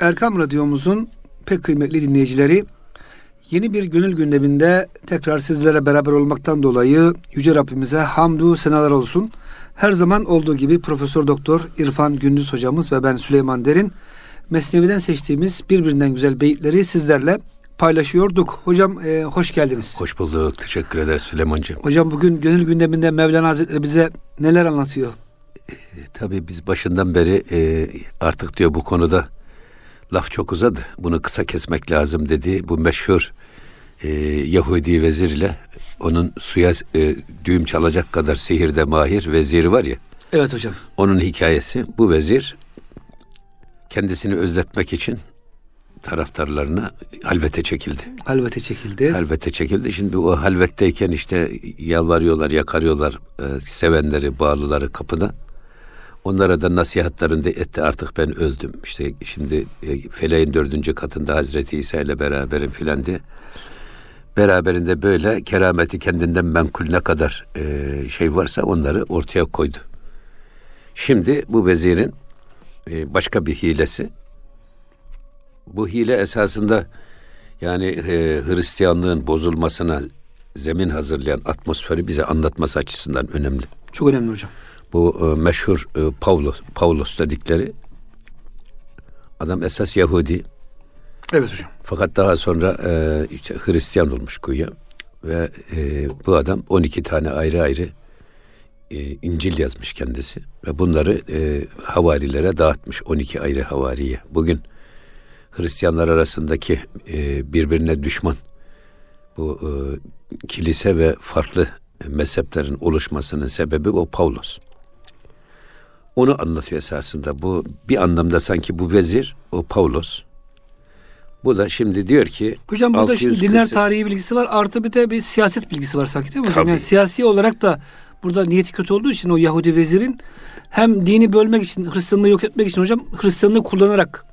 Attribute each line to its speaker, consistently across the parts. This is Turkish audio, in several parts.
Speaker 1: Erkam Radyomuzun pek kıymetli dinleyicileri yeni bir gönül gündeminde tekrar sizlere beraber olmaktan dolayı Yüce Rabbimize hamdü senalar olsun. Her zaman olduğu gibi Profesör Doktor İrfan Gündüz hocamız ve ben Süleyman Derin Mesnevi'den seçtiğimiz birbirinden güzel beyitleri sizlerle paylaşıyorduk. Hocam e, hoş geldiniz.
Speaker 2: Hoş bulduk. Teşekkür ederiz Süleyman'cığım.
Speaker 1: Hocam bugün gönül gündeminde Mevlana Hazretleri bize neler anlatıyor?
Speaker 2: E, tabii biz başından beri e, artık diyor bu konuda laf çok uzadı. Bunu kısa kesmek lazım dedi. Bu meşhur e, Yahudi vezir ile onun suya e, düğüm çalacak kadar sihirde mahir veziri var ya.
Speaker 1: Evet hocam.
Speaker 2: Onun hikayesi bu vezir kendisini özletmek için taraftarlarına halvete çekildi.
Speaker 1: Halvete çekildi.
Speaker 2: Halvete çekildi. Şimdi o halvetteyken işte yalvarıyorlar, yakarıyorlar e, sevenleri, bağlıları kapıda. Onlara da nasihatlarında etti artık ben öldüm. İşte şimdi e, feleğin dördüncü katında Hazreti İsa ile beraberim filan diye. Beraberinde böyle kerameti kendinden menkul ne kadar e, şey varsa onları ortaya koydu. Şimdi bu vezirin e, başka bir hilesi. Bu hile esasında yani e, Hristiyanlığın bozulmasına zemin hazırlayan atmosferi bize anlatması açısından önemli.
Speaker 1: Çok önemli hocam.
Speaker 2: Bu e, meşhur e, Pavlos, Pavlos dedikleri adam esas Yahudi.
Speaker 1: Evet hocam.
Speaker 2: Fakat daha sonra e, işte Hristiyan olmuş güya ve e, bu adam 12 tane ayrı ayrı e, İncil yazmış kendisi ve bunları e, havarilere dağıtmış 12 ayrı havariye. Bugün Hristiyanlar arasındaki e, birbirine düşman bu e, kilise ve farklı mezheplerin oluşmasının sebebi o Pavlos. Onu anlatıyor esasında. Bu bir anlamda sanki bu vezir o Pavlos. Bu da şimdi diyor ki
Speaker 1: Hocam burada şimdi dinler tarihi bilgisi var artı bir de bir siyaset bilgisi var sanki değil mi hocam?
Speaker 2: Tabii.
Speaker 1: Yani siyasi olarak da burada niyeti kötü olduğu için o Yahudi vezirin hem dini bölmek için Hristiyanlığı yok etmek için hocam Hristiyanlığı kullanarak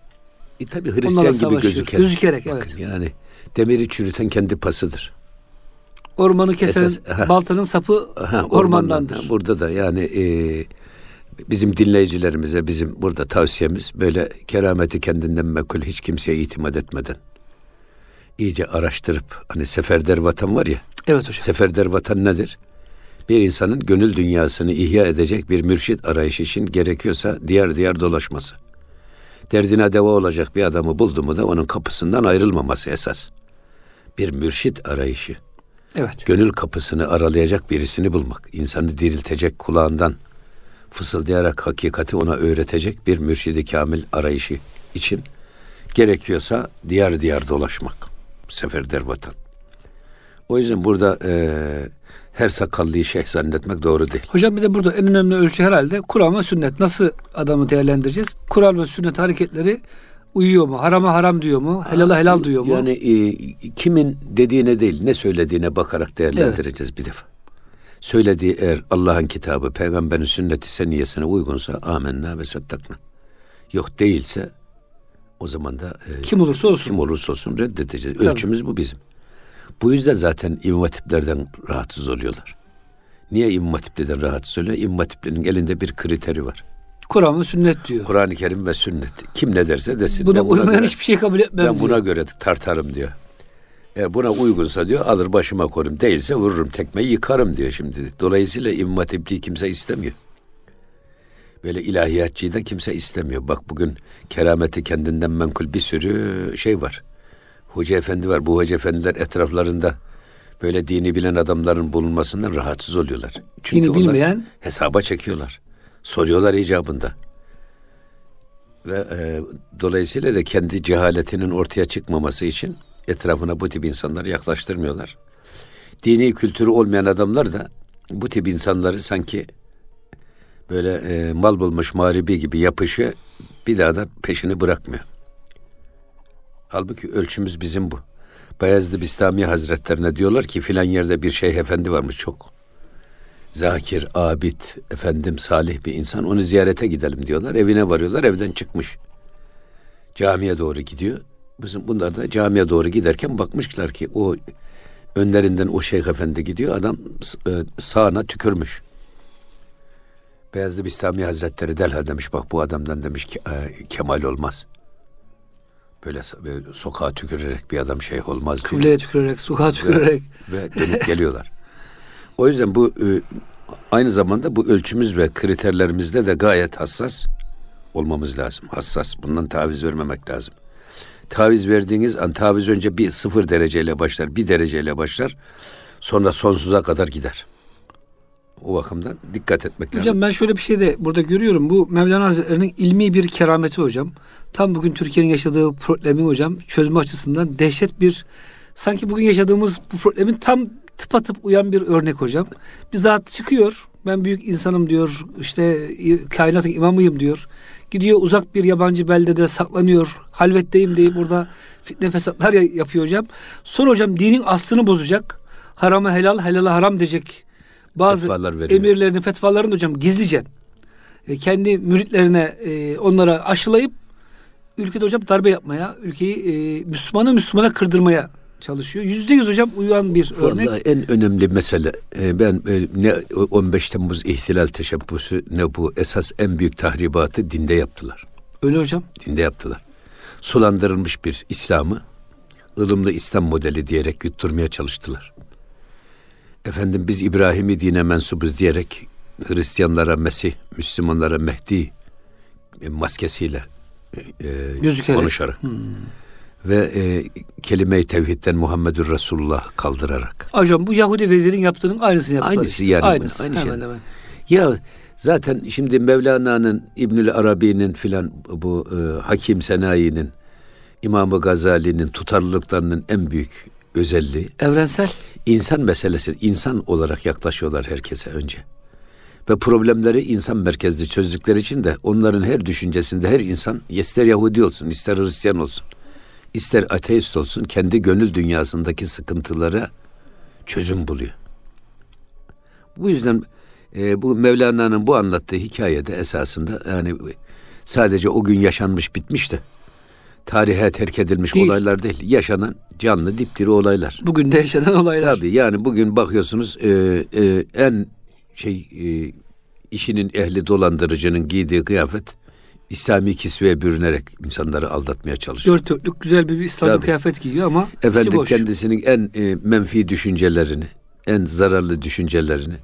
Speaker 2: e, tabii
Speaker 1: onlarla
Speaker 2: Hristiyan gibi gözüken.
Speaker 1: Gözükerek
Speaker 2: Bakın
Speaker 1: evet.
Speaker 2: Yani demiri çürüten kendi pasıdır.
Speaker 1: Ormanı kesen
Speaker 2: Esas- ha.
Speaker 1: baltanın sapı
Speaker 2: Ha,
Speaker 1: ormandandır.
Speaker 2: ormandan. Burada da yani e, bizim dinleyicilerimize bizim burada tavsiyemiz böyle kerameti kendinden mekul hiç kimseye itimat etmeden iyice araştırıp hani seferder vatan var ya
Speaker 1: Evet hocam.
Speaker 2: seferder vatan nedir? Bir insanın gönül dünyasını ihya edecek bir mürşit arayışı için gerekiyorsa diğer diğer dolaşması. Derdine deva olacak bir adamı buldu mu da onun kapısından ayrılmaması esas. Bir mürşit arayışı
Speaker 1: Evet.
Speaker 2: gönül kapısını aralayacak birisini bulmak, insanı diriltecek kulağından fısıldayarak hakikati ona öğretecek bir mürşidi kamil arayışı için gerekiyorsa diğer diğer dolaşmak. Seferder vatan. O yüzden burada eee, her sakallıyı şeyh zannetmek doğru değil.
Speaker 1: Hocam bir de burada en önemli ölçü herhalde Kur'an ve sünnet. Nasıl adamı değerlendireceğiz? Kur'an ve sünnet hareketleri uyuyor mu? Harama haram diyor mu? Helala helal diyor mu?
Speaker 2: Yani e, kimin dediğine değil ne söylediğine bakarak değerlendireceğiz bir defa. Söylediği eğer Allah'ın kitabı, peygamberin sünneti seniyesine uygunsa amenna ve sattakna. Yok değilse o zaman da e,
Speaker 1: Kim olursa olsun.
Speaker 2: kim olursa olsun reddedeceğiz.
Speaker 1: Tabii.
Speaker 2: Ölçümüz bu bizim. Bu yüzden zaten imam hatiplerden rahatsız oluyorlar. Niye imam hatipliden rahatsız oluyor? İmam elinde bir kriteri var.
Speaker 1: Kur'an ve sünnet diyor.
Speaker 2: Kur'an-ı Kerim ve sünnet. Kim ne derse desin.
Speaker 1: Buna
Speaker 2: buna
Speaker 1: uymayan
Speaker 2: göre-
Speaker 1: hiçbir şey kabul etmem
Speaker 2: ben buna
Speaker 1: diyor.
Speaker 2: göre tartarım diyor. Eğer buna uygunsa diyor alır başıma korum. Değilse vururum tekmeyi yıkarım diyor şimdi. Dolayısıyla İmam Hatipliği kimse istemiyor. Böyle ilahiyatçıyı da kimse istemiyor. Bak bugün kerameti kendinden menkul bir sürü şey var. Hoca efendi var. Bu hoca efendiler etraflarında böyle dini bilen adamların bulunmasından rahatsız oluyorlar. Çünkü
Speaker 1: Dini bilmeyen
Speaker 2: hesaba çekiyorlar. Soruyorlar icabında. Ve e, dolayısıyla da kendi cehaletinin ortaya çıkmaması için etrafına bu tip insanları yaklaştırmıyorlar. Dini kültürü olmayan adamlar da bu tip insanları sanki böyle e, mal bulmuş mağribi gibi yapışı bir daha da peşini bırakmıyor. Halbuki ölçümüz bizim bu. Bayezid Bistami Hazretlerine diyorlar ki filan yerde bir şeyh efendi varmış çok zakir, abid, efendim salih bir insan onu ziyarete gidelim diyorlar. Evine varıyorlar evden çıkmış. Camiye doğru gidiyor. Bizim bunlar da camiye doğru giderken bakmışlar ki o önlerinden o şeyh efendi gidiyor. Adam e, sağına tükürmüş. Beyazlı Bistami Hazretleri delha demiş bak bu adamdan demiş ki e, kemal olmaz. Böyle, böyle sokağa tükürerek bir adam şey olmaz diyor.
Speaker 1: Kıbleye tükürerek, sokağa tükürerek.
Speaker 2: Ve, ve dönüp geliyorlar. O yüzden bu e, aynı zamanda bu ölçümüz ve kriterlerimizde de gayet hassas olmamız lazım. Hassas. Bundan taviz vermemek lazım. Taviz verdiğiniz an taviz önce bir sıfır dereceyle başlar, bir dereceyle başlar. Sonra sonsuza kadar gider. O bakımdan dikkat etmek
Speaker 1: Hocam
Speaker 2: lazım.
Speaker 1: Hocam ben şöyle bir şey de burada görüyorum. Bu Mevlana Hazretleri'nin ilmi bir kerameti hocam. Tam bugün Türkiye'nin yaşadığı problemi hocam çözme açısından dehşet bir sanki bugün yaşadığımız bu problemin tam tıpatıp uyan bir örnek hocam. Bir zat çıkıyor. Ben büyük insanım diyor. İşte kainatın imamıyım diyor. Gidiyor uzak bir yabancı beldede saklanıyor. Halvetteyim deyip burada fitne fesatlar yapıyor hocam. Sonra hocam dinin aslını bozacak. Harama helal, helala haram diyecek bazı emirlerini, fetvalarını hocam gizlice e, kendi müritlerine e, onlara aşılayıp ülkede hocam darbe yapmaya, ülkeyi e, Müslümanı Müslümana kırdırmaya çalışıyor. Yüzde yüz hocam uyan bir örnek.
Speaker 2: Vallahi en önemli mesele e, ben e, ne 15 Temmuz ihtilal teşebbüsü ne bu esas en büyük tahribatı dinde yaptılar.
Speaker 1: Öyle hocam.
Speaker 2: Dinde yaptılar. Sulandırılmış bir İslam'ı ılımlı İslam modeli diyerek yutturmaya çalıştılar. Efendim biz İbrahim'i dine mensubuz diyerek Hristiyanlara Mesih, Müslümanlara Mehdi e, maskesiyle e, konuşarak. Hmm. Ve e, kelime-i tevhidden Muhammedur Resulullah kaldırarak.
Speaker 1: Hocam bu Yahudi vezirin yaptığının aynısını yaptılar.
Speaker 2: Aynısı işte. yani. Aynısı. Aynı hemen şey. hemen. Ya zaten şimdi Mevlana'nın, İbnül Arabi'nin filan bu e, Hakim Senayi'nin, İmam-ı Gazali'nin tutarlılıklarının en büyük özelliği.
Speaker 1: Evrensel.
Speaker 2: İnsan meselesi, insan olarak yaklaşıyorlar herkese önce. Ve problemleri insan merkezli çözdükleri için de onların her düşüncesinde her insan ister Yahudi olsun, ister Hristiyan olsun, ister ateist olsun kendi gönül dünyasındaki sıkıntılara çözüm buluyor. Bu yüzden e, bu Mevlana'nın bu anlattığı hikayede esasında yani sadece o gün yaşanmış bitmiş de tarihe terk edilmiş değil. olaylar değil. Yaşanan canlı dipdiri olaylar.
Speaker 1: Bugün de yaşanan olaylar.
Speaker 2: Tabii yani bugün bakıyorsunuz e, e, en şey e, işinin ehli dolandırıcının giydiği kıyafet İslami kisveye bürünerek insanları aldatmaya çalışıyor.
Speaker 1: Dört dörtlük güzel bir İslami Tabii. kıyafet giyiyor ama
Speaker 2: Efendim kendisinin en e, menfi düşüncelerini, en zararlı düşüncelerini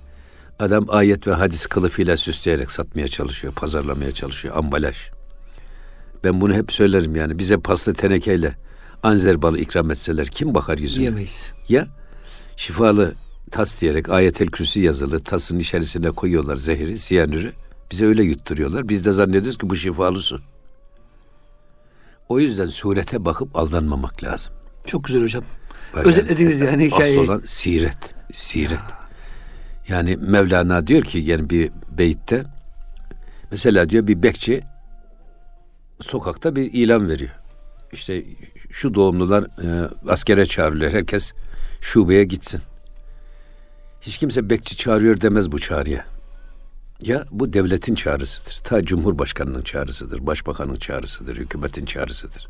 Speaker 2: adam ayet ve hadis kılıfıyla süsleyerek satmaya çalışıyor, pazarlamaya çalışıyor, ambalaj. Ben bunu hep söylerim yani. Bize paslı tenekeyle anzer balı ikram etseler kim bakar yüzüne?
Speaker 1: Yemeyiz.
Speaker 2: Ya şifalı tas diyerek ayetel kürsü yazılı tasın içerisine koyuyorlar zehri, siyanürü. Bize öyle yutturuyorlar. Biz de zannediyoruz ki bu şifalı su. O yüzden surete bakıp aldanmamak lazım.
Speaker 1: Çok güzel hocam. Böyle Özetlediniz yani hikayeyi.
Speaker 2: Asıl olan siret. Siret. Yani Mevlana diyor ki yani bir beyitte mesela diyor bir bekçi sokakta bir ilan veriyor. İşte şu doğumlular e, askere çağrılıyor. Herkes şubeye gitsin. Hiç kimse bekçi çağırıyor demez bu çağrıya. Ya bu devletin çağrısıdır. Ta Cumhurbaşkanının çağrısıdır, başbakanın çağrısıdır, hükümetin çağrısıdır.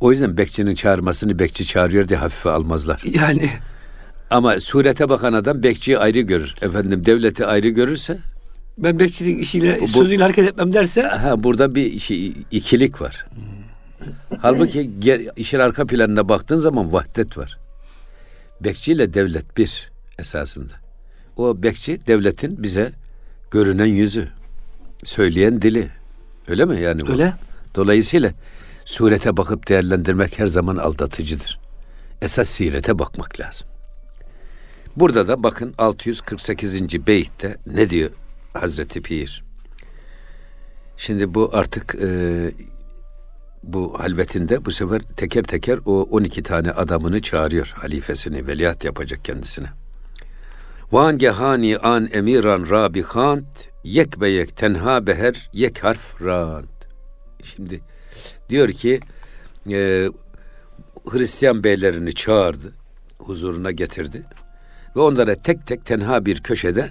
Speaker 2: O yüzden bekçinin çağırmasını bekçi çağırıyor diye hafife almazlar.
Speaker 1: Yani
Speaker 2: ama surete bakan adam bekçiyi ayrı görür. Efendim devleti ayrı görürse
Speaker 1: ben bekçilik işiyle bu, sözüyle hareket etmem derse
Speaker 2: ha burada bir şey, ikilik var. Halbuki ger, işin arka planına baktığın zaman vahdet var. Bekçi ile devlet bir esasında. O bekçi devletin bize görünen yüzü, söyleyen dili. Öyle mi yani bu?
Speaker 1: Öyle.
Speaker 2: Dolayısıyla surete bakıp değerlendirmek her zaman aldatıcıdır. Esas sirete bakmak lazım. Burada da bakın 648. beytte ne diyor Hazreti Pir? Şimdi bu artık e, bu halvetinde bu sefer teker teker o 12 tane adamını çağırıyor halifesini veliaht yapacak kendisine. Van gehani an emiran rabihant yek beyek tenha beher yek harf rand. Şimdi diyor ki e, Hristiyan beylerini çağırdı, huzuruna getirdi ve onlara tek tek tenha bir köşede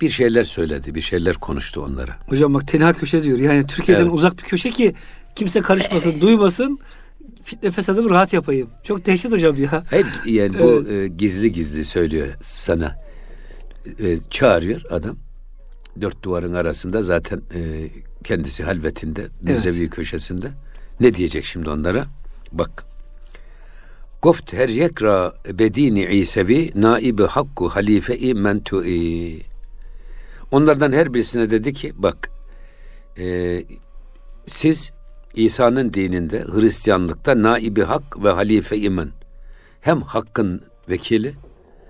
Speaker 2: bir şeyler söyledi, bir şeyler konuştu onlara.
Speaker 1: Hocam bak tenha köşe diyor. Yani Türkiye'den evet. uzak bir köşe ki kimse karışmasın, duymasın. Fitne fesadımı rahat yapayım. Çok dehşet hocam ya.
Speaker 2: Hayır yani bu e, gizli gizli söylüyor sana. E, çağırıyor adam. Dört duvarın arasında zaten e, kendisi halvetinde, müzevi evet. köşesinde. Ne diyecek şimdi onlara? Bak. Goft her yekra bedini İsevi naibi hakku halife-i mentui. Onlardan her birisine dedi ki bak e, siz İsa'nın dininde Hristiyanlıkta naibi hak ve halife imen hem hakkın vekili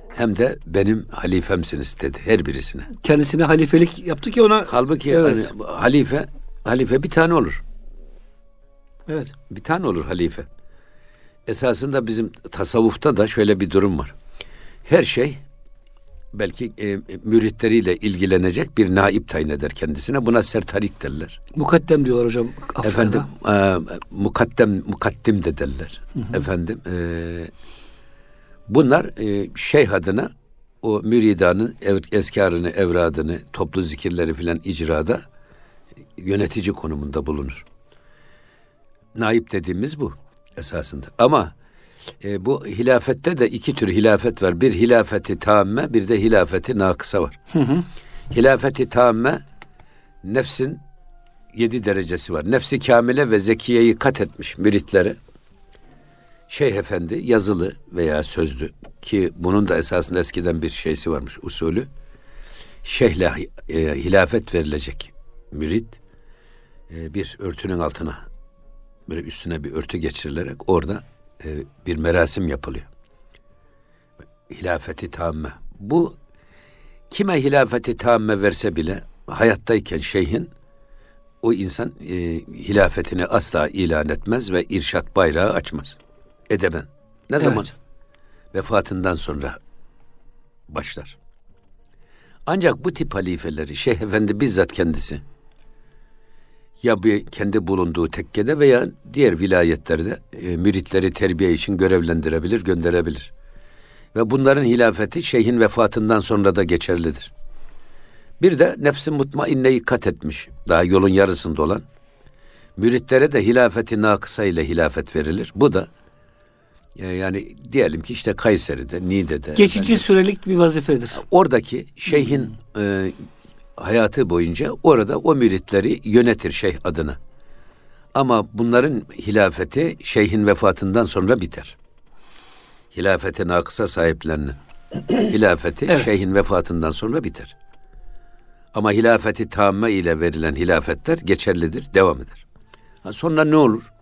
Speaker 2: hem de benim halifemsiniz dedi her birisine.
Speaker 1: Kendisine halifelik yaptı ki ona
Speaker 2: Halbuki
Speaker 1: Evet.
Speaker 2: hani halife halife bir tane olur.
Speaker 1: evet.
Speaker 2: Bir tane olur halife. Esasında bizim tasavvufta da şöyle bir durum var. Her şey belki e, müritleriyle ilgilenecek bir naip tayin eder kendisine. Buna sertarik derler.
Speaker 1: Mukaddem diyorlar hocam. Afrika'da.
Speaker 2: Efendim e, mukaddem mukaddim de derler. Efendim e, bunlar e, şeyh adına o müridanın ev, eskarını, evradını, toplu zikirleri filan icrada yönetici konumunda bulunur. Naip dediğimiz bu esasında. Ama e, bu hilafette de iki tür hilafet var. Bir hilafeti tamme, bir de hilafeti nakısa var. Hilafeti tamme nefsin yedi derecesi var. Nefsi kamile ve zekiyeyi kat etmiş müritlere Şeyh Efendi yazılı veya sözlü ki bunun da esasında eskiden bir şeysi varmış usulü. Şeyhle e, hilafet verilecek mürit e, bir örtünün altına böyle üstüne bir örtü geçirilerek orada e, bir merasim yapılıyor. Hilafeti tamme. Bu kime hilafeti tamme verse bile hayattayken şeyhin o insan e, hilafetini asla ilan etmez ve irşat bayrağı açmaz. Edeben. Ne
Speaker 1: Evet.
Speaker 2: zaman? Vefatından sonra başlar. Ancak bu tip halifeleri Şeyh Efendi bizzat kendisi ya bir kendi bulunduğu tekkede veya diğer vilayetlerde e, müritleri terbiye için görevlendirebilir, gönderebilir. Ve bunların hilafeti şeyhin vefatından sonra da geçerlidir. Bir de nefsi mutmainneyi kat etmiş. Daha yolun yarısında olan. Müritlere de hilafeti nakısa ile hilafet verilir. Bu da e, yani diyelim ki işte Kayseri'de, Niğde'de.
Speaker 1: Geçici
Speaker 2: efendim,
Speaker 1: sürelik bir vazifedir.
Speaker 2: oradaki şeyhin e, hayatı boyunca orada o müritleri yönetir şeyh adına. Ama bunların hilafeti şeyhin vefatından sonra biter. Hilafete nakısa sahiplerinin hilafeti
Speaker 1: Evet.
Speaker 2: şeyhin vefatından sonra biter. Ama hilafeti tamme ile verilen hilafetler geçerlidir, devam eder. Ha, sonra ne olur?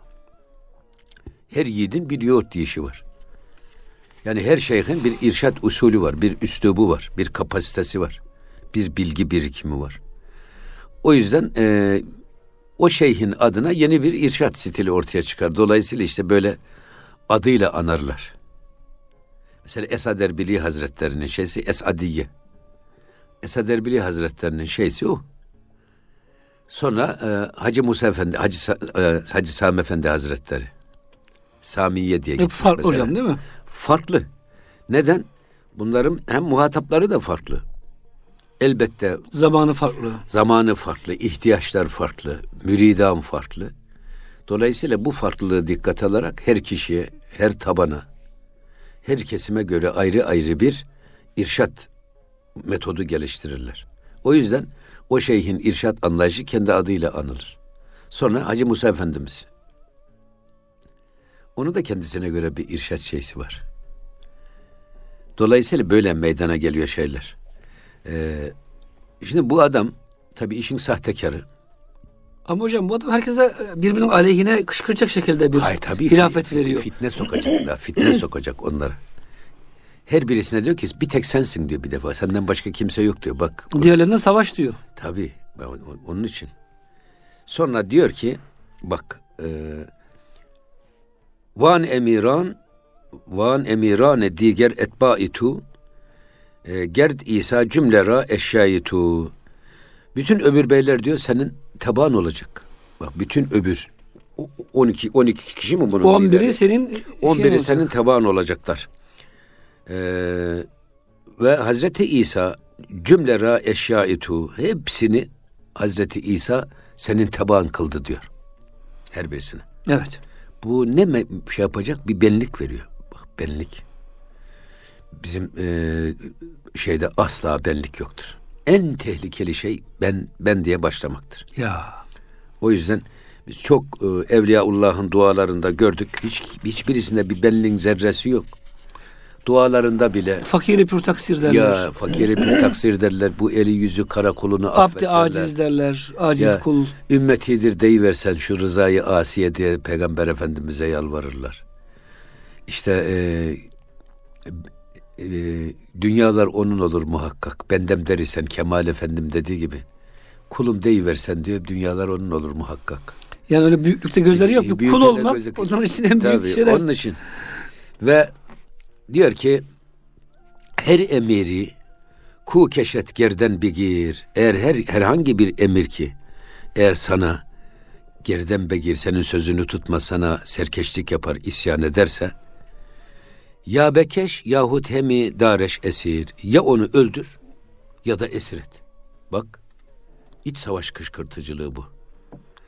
Speaker 2: Her yiğidin bir yoğurt yiyişi var. Yani her şeyhin bir irşat usulü var, bir üslubu var, bir kapasitesi var, bir bilgi birikimi var. O yüzden e, o şeyhin adına yeni bir irşat stili ortaya çıkar. Dolayısıyla işte böyle adıyla anarlar. Mesela Esad Erbili Hazretlerinin şeysi Esadiye. Esad Erbili Hazretlerinin şeysi o. Sonra e, Hacı Musa Efendi, Hacı, e, Hacı Sami Efendi Hazretleri. Samiye diye gitmiş
Speaker 1: farklı
Speaker 2: mesela.
Speaker 1: hocam değil mi?
Speaker 2: Farklı. Neden? Bunların hem muhatapları da farklı. Elbette
Speaker 1: Zamanı farklı.
Speaker 2: zamanı farklı, ihtiyaçlar farklı, müridan farklı. Dolayısıyla bu farklılığı dikkat alarak her kişiye, her tabana, her kesime göre ayrı ayrı bir irşat metodu geliştirirler. O yüzden o şeyhin irşat anlayışı kendi adıyla anılır. Sonra Hacı Musa Efendimiz. Onun da kendisine göre bir irşat şeysi var. Dolayısıyla böyle meydana geliyor şeyler. Ee, şimdi bu adam tabii işin sahtekarı.
Speaker 1: Ama hocam bu adam herkese e, birbirinin aleyhine kışkıracak şekilde bir
Speaker 2: Hayır tabii
Speaker 1: hilafet
Speaker 2: fi-
Speaker 1: veriyor.
Speaker 2: Fitne sokacak da, fitne sokacak onlara. Her birisine diyor ki bir tek sensin diyor bir defa. Senden başka kimse yok diyor. Bak
Speaker 1: Diğerlerine savaş diyor.
Speaker 2: Tabii onun için. Sonra diyor ki bak e, van emiran van emirane diğer etbaitu e, gerd İsa cümlera eşyayitu bütün öbür beyler diyor senin taban olacak. Bak bütün öbür o- 12 12 kişi mi bunun?
Speaker 1: 11'i
Speaker 2: lideri?
Speaker 1: senin şey
Speaker 2: 11'i
Speaker 1: olacak.
Speaker 2: senin taban olacaklar. Ee, ve Hazreti İsa cümlera eşyaitu hepsini Hazreti İsa senin taban kıldı diyor. Her birisine.
Speaker 1: Evet.
Speaker 2: Bu ne şey yapacak? Bir benlik veriyor. Bak benlik. Bizim e, şeyde asla benlik yoktur. En tehlikeli şey ben ben diye başlamaktır.
Speaker 1: Ya.
Speaker 2: O yüzden Biz çok e, Evliyaullah'ın dualarında gördük. Hiç hiçbirisinde bir benliğin zerresi yok. Dualarında bile
Speaker 1: Fakiri pür taksir derler.
Speaker 2: ya fakiri bir taksir derler. Bu eli yüzü karakolunu affet
Speaker 1: Abdi
Speaker 2: derler.
Speaker 1: aciz derler. Aciz
Speaker 2: Ya,
Speaker 1: kul.
Speaker 2: Ümmetidir deyiversen şu rızayı asiye diye Peygamber Efendimiz'e yalvarırlar. İşte e, e, dünyalar onun olur muhakkak. Bendem derisen Kemal Efendim dediği gibi. Kulum deyiversen diyor dünyalar onun olur muhakkak.
Speaker 1: Yani öyle büyüklükte gözleri yok. Bir
Speaker 2: Büyük
Speaker 1: kul olmak
Speaker 2: gözü-
Speaker 1: onların için en büyük
Speaker 2: Tabii,
Speaker 1: şeref.
Speaker 2: Onun için. Ve diyor ki her emiri ku keşet gerden bigir. Eğer her herhangi bir emir ki eğer sana gerden begir senin sözünü tutmaz sana serkeşlik yapar isyan ederse ya bekeş yahut hemi dareş esir ya onu öldür ya da esir et. Bak iç savaş kışkırtıcılığı bu.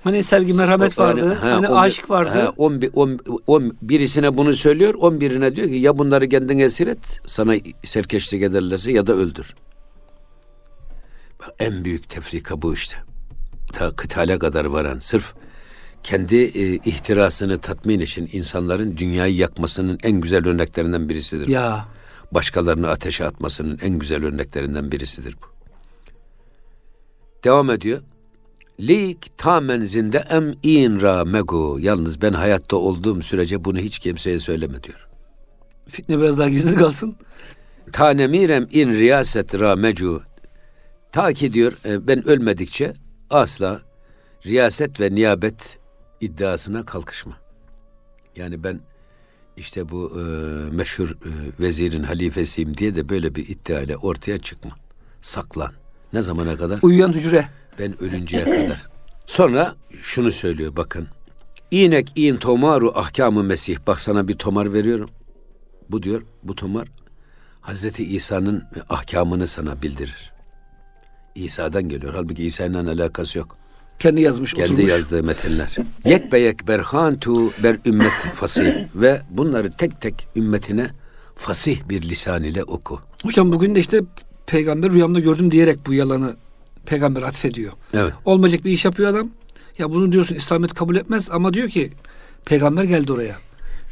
Speaker 1: Hani sevgi merhamet vardı.
Speaker 2: ha,
Speaker 1: hani
Speaker 2: on-
Speaker 1: aşk vardı.
Speaker 2: ha, on, on, on, birisine bunu söylüyor, on birine diyor ki ya bunları kendin esir et, sana serkeşlik ederlerse ya da öldür. Bak, En büyük tefrika bu işte. Ta kıtale kadar varan sırf kendi e, ihtirasını tatmin için insanların dünyayı yakmasının en güzel örneklerinden birisidir.
Speaker 1: Ya
Speaker 2: Başkalarını ateşe atmasının en güzel örneklerinden birisidir bu. Devam ediyor. Lik tamen zinde em in ra mego. Yalnız ben hayatta olduğum sürece bunu hiç kimseye söyleme diyor.
Speaker 1: fitne biraz daha gizli kalsın.
Speaker 2: Tanemirem in riyaset ra mecu. Ta ki diyor e, ben ölmedikçe asla riyaset ve niyabet iddiasına kalkışma. Yani ben işte bu e, meşhur e, vezirin halifesiyim diye de böyle bir iddia ile ortaya çıkma. Saklan. Ne zamana kadar?
Speaker 1: Uyuyan hücre.
Speaker 2: Ben ölünceye kadar. Sonra şunu söylüyor bakın. İnek in tomaru ahkamı mesih. Bak sana bir tomar veriyorum. Bu diyor bu tomar Hazreti İsa'nın ahkamını sana bildirir. İsa'dan geliyor. Halbuki İsa'nın alakası yok.
Speaker 1: Kendi yazmış,
Speaker 2: Kendi
Speaker 1: oturmuş.
Speaker 2: yazdığı metinler. Yek beyek berhan tu ber ümmet fasih. Ve bunları tek tek ümmetine fasih bir lisan ile oku.
Speaker 1: Hocam bugün de işte peygamber rüyamda gördüm diyerek bu yalanı peygamber atfediyor.
Speaker 2: Evet.
Speaker 1: Olmayacak bir iş yapıyor adam. Ya bunu diyorsun İslamiyet kabul etmez ama diyor ki peygamber geldi oraya.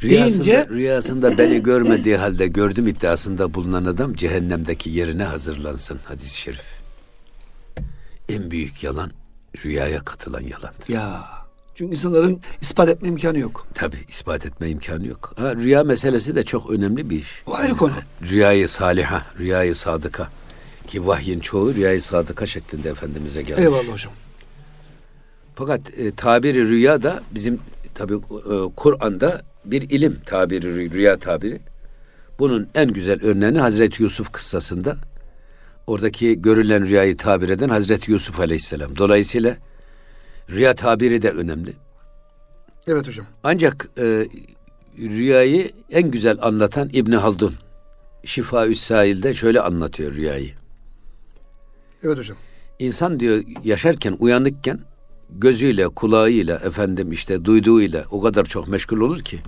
Speaker 2: Rüyasında,
Speaker 1: Deyince
Speaker 2: rüyasında beni görmediği halde gördüm iddiasında bulunan adam cehennemdeki yerine hazırlansın hadis-i şerif. En büyük yalan rüyaya katılan yalandır.
Speaker 1: ya çünkü insanların ispat etme imkanı yok.
Speaker 2: Tabi ispat etme imkanı yok. Ha, rüya meselesi de çok önemli bir iş.
Speaker 1: O ayrı konu.
Speaker 2: Rüyayı saliha, rüyayı sadıka. Ki vahyin çoğu rüyayı sadıka şeklinde Efendimiz'e gelmiş.
Speaker 1: Eyvallah hocam.
Speaker 2: Fakat e, tabiri rüya da bizim tabi Kur'an'da bir ilim tabiri rü- rüya tabiri. Bunun en güzel örneğini Hazreti Yusuf kıssasında oradaki görülen rüyayı tabir eden Hazreti Yusuf Aleyhisselam. Dolayısıyla rüya tabiri de önemli.
Speaker 1: Evet hocam.
Speaker 2: Ancak e, rüyayı en güzel anlatan İbni Haldun. Şifa Sahil'de şöyle anlatıyor rüyayı.
Speaker 1: Evet hocam.
Speaker 2: İnsan diyor yaşarken uyanıkken gözüyle, kulağıyla, efendim işte duyduğuyla o kadar çok meşgul olur ki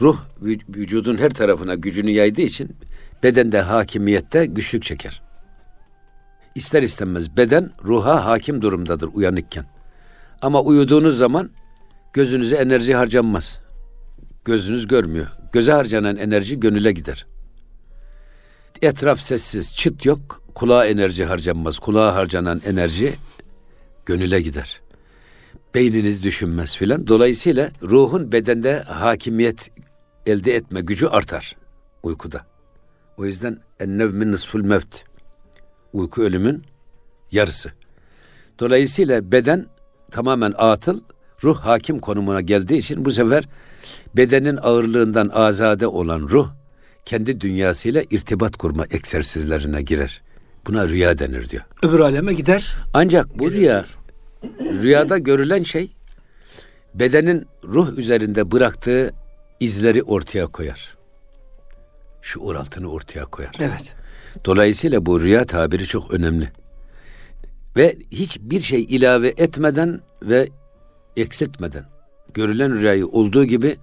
Speaker 2: ruh vü- vücudun her tarafına gücünü yaydığı için bedende hakimiyette güçlük çeker. İster istemez beden ruha hakim durumdadır uyanıkken. Ama uyuduğunuz zaman gözünüze enerji harcanmaz. Gözünüz görmüyor. Göze harcanan enerji gönüle gider. Etraf sessiz, çıt yok. Kulağa enerji harcanmaz. Kulağa harcanan enerji gönüle gider. Beyniniz düşünmez filan. Dolayısıyla ruhun bedende hakimiyet elde etme gücü artar uykuda. O yüzden ennevmin nısful mevt. Uyku ölümün yarısı. Dolayısıyla beden tamamen atıl, ruh hakim konumuna geldiği için bu sefer bedenin ağırlığından azade olan ruh kendi dünyasıyla irtibat kurma egzersizlerine girer. Buna rüya denir diyor.
Speaker 1: Öbür aleme gider.
Speaker 2: Ancak bu rüya rüyada görülen şey bedenin ruh üzerinde bıraktığı izleri ortaya koyar. Şuur altını ortaya koyar.
Speaker 1: Evet.
Speaker 2: Dolayısıyla bu rüya tabiri çok önemli. Ve hiçbir şey ilave etmeden ve eksiltmeden görülen rüyayı olduğu gibi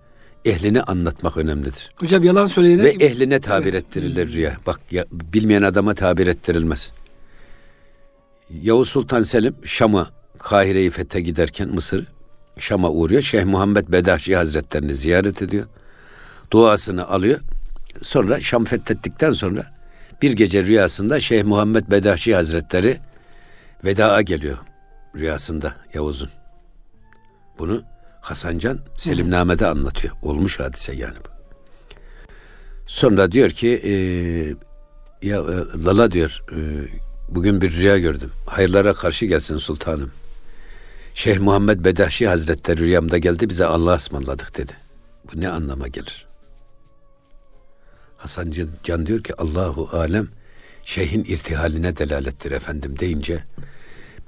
Speaker 2: ehline anlatmak önemlidir.
Speaker 1: Hocam yalan söyleyene
Speaker 2: Ve ehline tabir
Speaker 1: Evet.
Speaker 2: ettirilir rüya. Bak ya, bilmeyen adama tabir ettirilmez. Yavuz Sultan Selim Şam'a Kahire'yi fethe giderken Mısır'ı Şam'a uğruyor. Şeyh Muhammed Bedahşi Hazretlerini ziyaret ediyor. Duasını alıyor. Sonra Şam fethettikten sonra bir gece rüyasında Şeyh Muhammed Bedahşi Hazretleri vedaa geliyor rüyasında Yavuz'un. Bunu Hasancan Selimname'de anlatıyor. Olmuş hadise yani bu. Sonra diyor ki e, ya e, Lala diyor e, bugün bir rüya gördüm. Hayırlara karşı gelsin sultanım. Şeyh Muhammed Bedahşi Hazretleri rüyamda geldi bize Allah'a ısmarladık dedi. Bu ne anlama gelir? Hasan Can diyor ki Allahu alem şeyhin irtihaline delalettir efendim deyince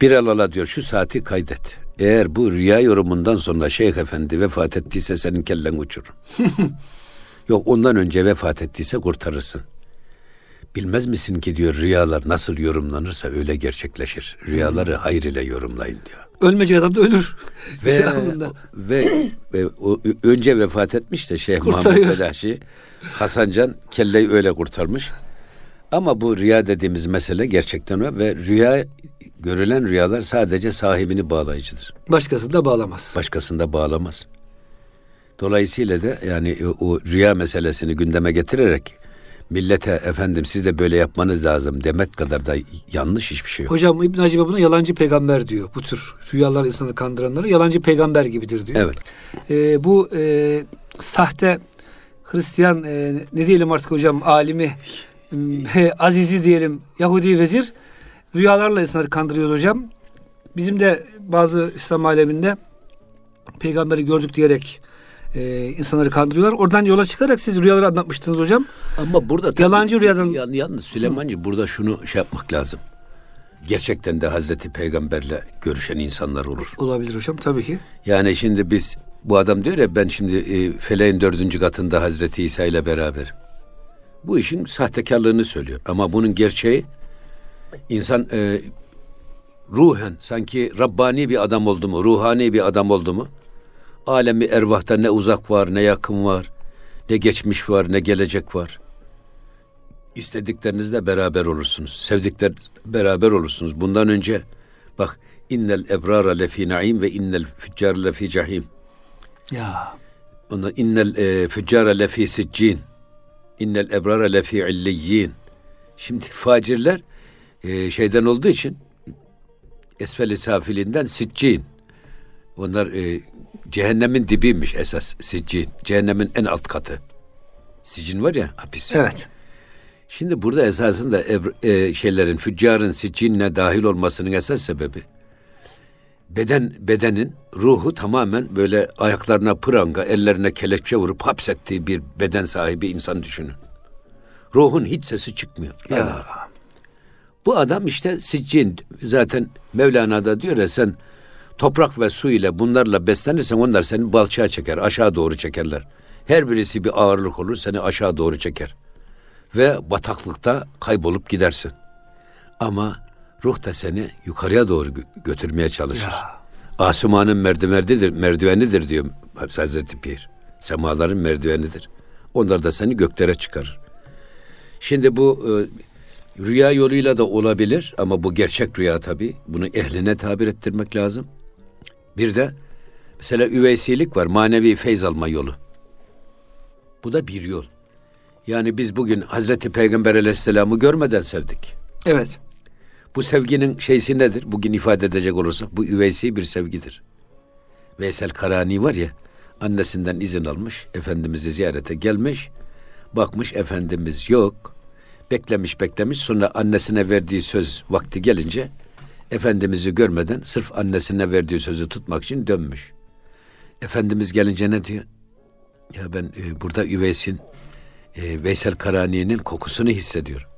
Speaker 2: bir alala diyor şu saati kaydet. Eğer bu rüya yorumundan sonra Şeyh Efendi vefat ettiyse senin kellen uçurur. Yok ondan önce vefat ettiyse kurtarırsın. Bilmez misin ki diyor rüyalar nasıl yorumlanırsa öyle gerçekleşir. Rüyaları hayır ile yorumlayın diyor.
Speaker 1: Ölmeyecek adam da ölür.
Speaker 2: Ve, ve, ve o, önce vefat etmiş de Şeyh Kurtarıyor. Muhammed Velaşi Hasancan kelleyi öyle kurtarmış. Ama bu rüya dediğimiz mesele gerçekten o ve rüya görülen rüyalar sadece sahibini bağlayıcıdır.
Speaker 1: Başkasını da bağlamaz.
Speaker 2: Başkasını da bağlamaz. Dolayısıyla da yani o rüya meselesini gündeme getirerek millete efendim siz de böyle yapmanız lazım demek kadar da yanlış hiçbir şey yok.
Speaker 1: Hocam İbn Hacibe buna yalancı peygamber diyor. Bu tür rüyalar insanı kandıranları yalancı peygamber gibidir diyor.
Speaker 2: Evet.
Speaker 1: Ee, bu e, sahte Hristiyan e, ne diyelim artık hocam alimi e, azizi diyelim Yahudi vezir rüyalarla insanları kandırıyor hocam. Bizim de bazı İslam aleminde peygamberi gördük diyerek e, insanları kandırıyorlar. Oradan yola çıkarak siz rüyaları anlatmıştınız hocam.
Speaker 2: Ama burada
Speaker 1: yalancı rüyadan
Speaker 2: yalnız Süleymancı Hı. burada şunu şey yapmak lazım. Gerçekten de Hazreti Peygamberle görüşen insanlar olur.
Speaker 1: Olabilir hocam tabii ki.
Speaker 2: Yani şimdi biz bu adam diyor ya ben şimdi e, feleğin dördüncü katında Hazreti İsa ile beraber. Bu işin sahtekarlığını söylüyor. Ama bunun gerçeği insan e, ruhen sanki Rabbani bir adam oldu mu, ruhani bir adam oldu mu? Alemi ervahta ne uzak var, ne yakın var, ne geçmiş var, ne gelecek var. İstediklerinizle beraber olursunuz. Sevdikler beraber olursunuz. Bundan önce bak innel ebrara lefi naim ve innel füccar lefi cahim.
Speaker 1: Ya.
Speaker 2: Ondan innel e, füccara lefi siccin. İnnel ebrara lefi illiyyin. Şimdi facirler e, şeyden olduğu için esfeli safilinden siccin. Onlar e, cehennemin dibiymiş esas siccin. Cehennemin en alt katı. Sicin var ya hapis.
Speaker 1: Evet.
Speaker 2: Şimdi burada esasında ebr, e, şeylerin füccarın siccinle dahil olmasının esas sebebi beden bedenin ruhu tamamen böyle ayaklarına pranga, ellerine kelepçe vurup hapsettiği bir beden sahibi insan düşünün. Ruhun hiç sesi çıkmıyor. Ya. ya. Bu adam işte siccin zaten Mevlana da diyor ya sen toprak ve su ile bunlarla beslenirsen onlar seni balçağa çeker, aşağı doğru çekerler. Her birisi bir ağırlık olur seni aşağı doğru çeker. Ve bataklıkta kaybolup gidersin. Ama ruh da seni yukarıya doğru götürmeye çalışır. Ya. Asumanın merdivenidir, merdivenidir diyor Hazreti Pir. Semaların merdivenidir. Onlar da seni göklere çıkarır. Şimdi bu e, rüya yoluyla da olabilir ama bu gerçek rüya tabi. Bunu ehline tabir ettirmek lazım. Bir de mesela üveysilik var, manevi feyz alma yolu. Bu da bir yol. Yani biz bugün Hazreti Peygamber Aleyhisselam'ı görmeden sevdik.
Speaker 1: Evet.
Speaker 2: Bu sevginin şeysi nedir? Bugün ifade edecek olursak bu üveysi bir sevgidir. Veysel Karani var ya annesinden izin almış, Efendimiz'i ziyarete gelmiş. Bakmış Efendimiz yok. Beklemiş beklemiş sonra annesine verdiği söz vakti gelince Efendimiz'i görmeden sırf annesine verdiği sözü tutmak için dönmüş. Efendimiz gelince ne diyor? Ya ben e, burada Üveys'in, e, Veysel Karani'nin kokusunu hissediyorum.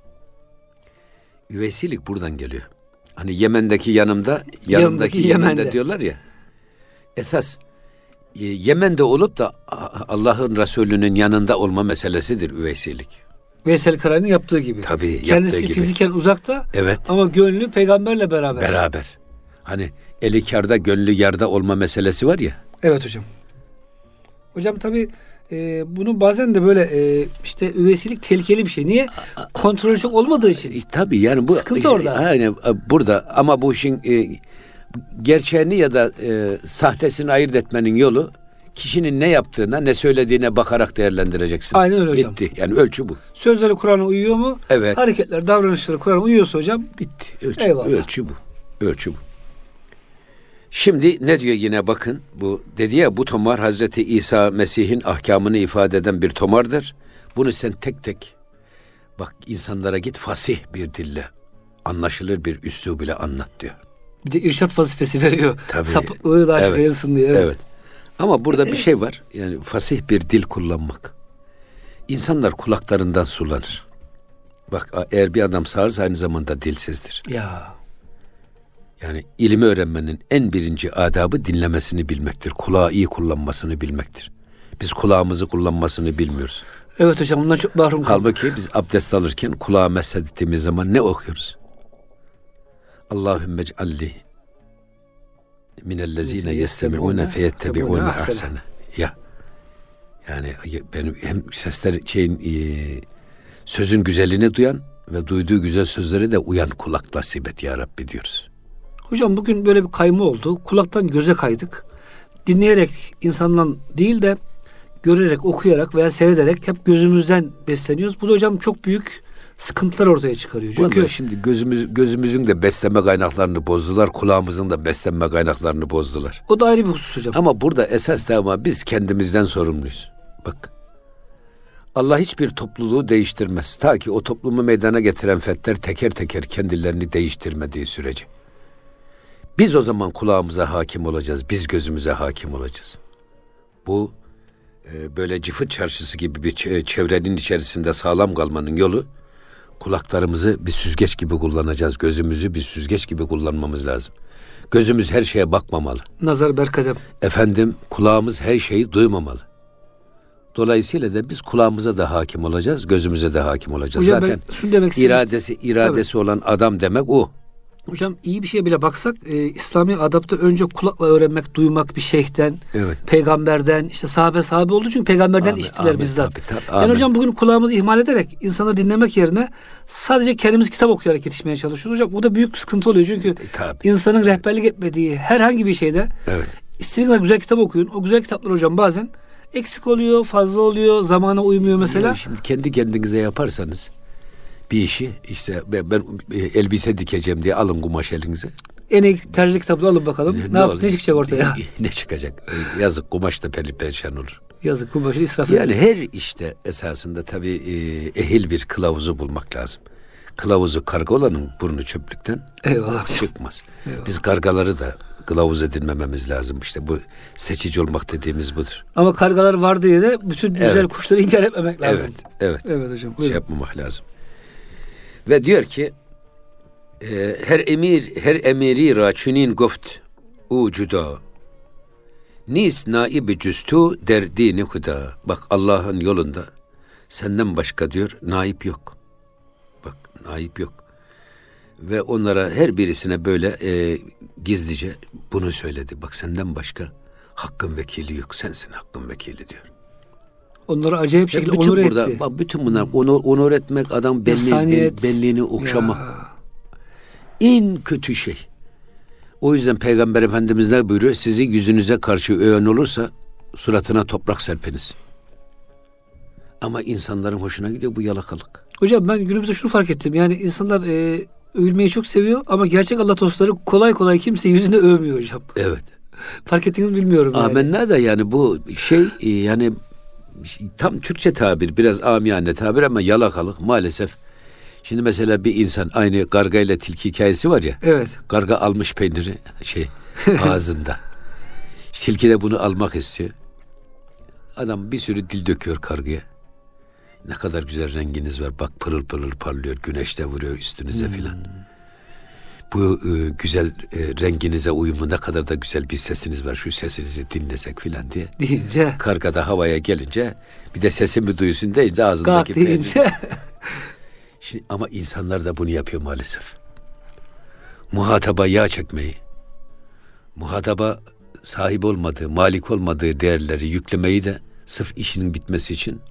Speaker 2: Üveysilik buradan geliyor. Hani Yemen'deki yanımda, yanımdaki, Yemen'de, Yemen'de diyorlar ya. Esas e, Yemen'de olup da Allah'ın Resulü'nün yanında olma meselesidir üveysilik.
Speaker 1: Veysel Karay'ın yaptığı gibi.
Speaker 2: Tabii
Speaker 1: Kendisi
Speaker 2: yaptığı
Speaker 1: fiziken uzakta
Speaker 2: evet.
Speaker 1: ama gönlü peygamberle beraber.
Speaker 2: Beraber. Hani eli karda gönlü yarda olma meselesi var ya.
Speaker 1: Evet hocam. Hocam tabii e, bunu bazen de böyle e, işte üveysilik tehlikeli bir şey. Niye? Kontrolü çok olmadığı için. E,
Speaker 2: tabii yani bu
Speaker 1: sıkıntı orada.
Speaker 2: Yani e, burada ama bu işin e, gerçeğini ya da e, sahtesini ayırt etmenin yolu kişinin ne yaptığına ne söylediğine bakarak değerlendireceksiniz.
Speaker 1: Aynen öyle hocam.
Speaker 2: Bitti. Yani ölçü bu.
Speaker 1: Sözleri Kur'an'a uyuyor mu?
Speaker 2: Evet.
Speaker 1: Hareketler, davranışları Kur'an'a uyuyorsa hocam
Speaker 2: Bitti. Ölçü,
Speaker 1: Eyvallah.
Speaker 2: ölçü bu. Ölçü bu. Şimdi ne diyor yine bakın bu dedi ya bu tomar Hazreti İsa Mesih'in ahkamını ifade eden bir tomardır. Bunu sen tek tek bak insanlara git fasih bir dille anlaşılır bir üslub ile anlat diyor.
Speaker 1: bir de irşat vazifesi veriyor.
Speaker 2: Tabii.
Speaker 1: Sapıklığı da
Speaker 2: Evet.
Speaker 1: yayılsın diye. Evet.
Speaker 2: Evet. Ama burada bir şey var. Yani fasih bir dil kullanmak. İnsanlar kulaklarından sulanır. Bak eğer bir adam sağırsa aynı zamanda dilsizdir.
Speaker 1: Ya
Speaker 2: Yani ilmi öğrenmenin en birinci adabı dinlemesini bilmektir. Kulağı iyi kullanmasını bilmektir. Biz kulağımızı kullanmasını bilmiyoruz.
Speaker 1: evet hocam bundan çok mahrum kaldık.
Speaker 2: Halbuki biz abdest alırken kulağa meslettiğimiz zaman ne okuyoruz? Allahümme ec'alli minellezine yestemi'une feyettebi'une ahsene. Ya. Yani benim hem sesler şeyin e, sözün güzelliğini duyan ve duyduğu güzel sözleri de uyan kulak nasip et ya Rabbi diyoruz.
Speaker 1: Hocam bugün böyle bir kayma oldu. Kulaktan göze kaydık. Dinleyerek insandan değil de görerek, okuyarak veya seyrederek hep gözümüzden besleniyoruz. Bu da hocam çok büyük sıkıntılar ortaya çıkarıyor. Çünkü
Speaker 2: Vallahi şimdi gözümüz gözümüzün de besleme kaynaklarını bozdular, kulağımızın da beslenme kaynaklarını bozdular.
Speaker 1: o da ayrı bir husus hocam.
Speaker 2: Ama burada esas da ama biz kendimizden sorumluyuz. Bak. Allah hiçbir topluluğu değiştirmez. Ta ki o toplumu meydana getiren fetler teker teker kendilerini değiştirmediği sürece. Biz o zaman kulağımıza hakim olacağız. Biz gözümüze hakim olacağız. Bu e, böyle cıfıt çarşısı gibi bir çe- çevrenin içerisinde sağlam kalmanın yolu kulaklarımızı bir süzgeç gibi kullanacağız. Gözümüzü bir süzgeç gibi kullanmamız lazım. Gözümüz her şeye bakmamalı.
Speaker 1: Nazar berkadem.
Speaker 2: Efendim kulağımız her şeyi duymamalı. Dolayısıyla da biz kulağımıza da hakim olacağız, gözümüze de hakim olacağız.
Speaker 1: Hocam
Speaker 2: Zaten
Speaker 1: ben şunu demek
Speaker 2: iradesi iradesi olan adam demek o.
Speaker 1: Hocam iyi bir şeye bile baksak e, İslami adapta önce kulakla öğrenmek, duymak bir şeyhten,
Speaker 2: Evet.
Speaker 1: peygamberden, işte sahabe sahabe olduğu için peygamberden
Speaker 2: Amin,
Speaker 1: işitiler
Speaker 2: amin,
Speaker 1: bizzat.
Speaker 2: tabii, tabii,
Speaker 1: yani
Speaker 2: amin.
Speaker 1: hocam bugün kulağımızı ihmal ederek insanı dinlemek yerine sadece kendimiz kitap okuyarak yetişmeye çalışıyoruz. Hocam bu da büyük sıkıntı oluyor çünkü
Speaker 2: E, tabii.
Speaker 1: insanın rehberlik etmediği herhangi bir şeyde
Speaker 2: Evet.
Speaker 1: istediğiniz kadar güzel kitap okuyun. O güzel kitaplar hocam bazen eksik oluyor, fazla oluyor, zamana uymuyor mesela.
Speaker 2: Ya şimdi kendi kendinize yaparsanız bir işi işte ben, ben elbise dikeceğim diye alın kumaş elinize.
Speaker 1: En iyi tercih kitabını alın bakalım. ne, yap,
Speaker 2: olur?
Speaker 1: ne çıkacak ortaya?
Speaker 2: ne çıkacak? E, Yazık kumaş da peri perişan olur.
Speaker 1: Yazık kumaşı israf
Speaker 2: Yani
Speaker 1: ederiz.
Speaker 2: her işte esasında tabii e, ehil bir kılavuzu bulmak lazım. Kılavuzu karga olanın burnu çöplükten
Speaker 1: Eyvallah.
Speaker 2: çıkmaz. Biz kargaları da kılavuz edinmememiz lazım. İşte bu seçici olmak dediğimiz budur.
Speaker 1: Ama kargalar var diye de bütün güzel
Speaker 2: Evet.
Speaker 1: kuşları inkar etmemek lazım.
Speaker 2: Evet, evet.
Speaker 1: Evet hocam.
Speaker 2: Şey
Speaker 1: buyurun.
Speaker 2: yapmamak lazım. Ve diyor ki e, her emir her emiri ra çünin goft u cuda nis naibi cüstu der dini huda. Bak Allah'ın yolunda senden başka diyor naip yok. Bak naip yok. Ve onlara her birisine böyle e, gizlice bunu söyledi. Bak senden başka hakkın vekili yok. Sensin hakkın vekili diyor.
Speaker 1: Onları acayip şekilde
Speaker 2: bütün
Speaker 1: onur
Speaker 2: burada,
Speaker 1: etti.
Speaker 2: bak bütün bunlar onur, onur etmek, adam
Speaker 1: İnsaniyet.
Speaker 2: benliğini okşamak.
Speaker 1: Ya.
Speaker 2: En kötü şey. O yüzden Peygamber Efendimiz ne buyuruyor? Sizi yüzünüze karşı öven olursa suratına toprak serpiniz. Ama insanların hoşuna gidiyor bu yalakalık.
Speaker 1: Hocam ben günümüzde şunu fark ettim. Yani insanlar e, övülmeyi çok seviyor ama gerçek Allah dostları kolay kolay kimse yüzünde övmüyor hocam.
Speaker 2: Evet.
Speaker 1: Fark ettiniz mi bilmiyorum yani.
Speaker 2: Amenna da yani bu şey e, yani tam Türkçe tabir biraz amiyane tabir ama yalakalık maalesef. Şimdi mesela bir insan aynı karga ile tilki hikayesi var ya.
Speaker 1: Evet.
Speaker 2: Karga almış peyniri şey ağzında. Tilki de bunu almak istiyor. Adam bir sürü dil döküyor kargaya. Ne kadar güzel renginiz var. Bak pırıl pırıl parlıyor. Güneş de vuruyor üstünüze filan. Bu e, güzel e, renginize uyumlu ne kadar da güzel bir sesiniz var. Şu sesinizi dinlesek filan diye.
Speaker 1: Deyince
Speaker 2: Karga da havaya gelince bir de sesimi duysun deyince ağzındaki
Speaker 1: kalk deyince
Speaker 2: Şimdi, ama insanlar da bunu yapıyor maalesef. Muhataba yağ çekmeyi, muhataba sahip olmadığı, malik olmadığı değerleri yüklemeyi de sırf işinin bitmesi için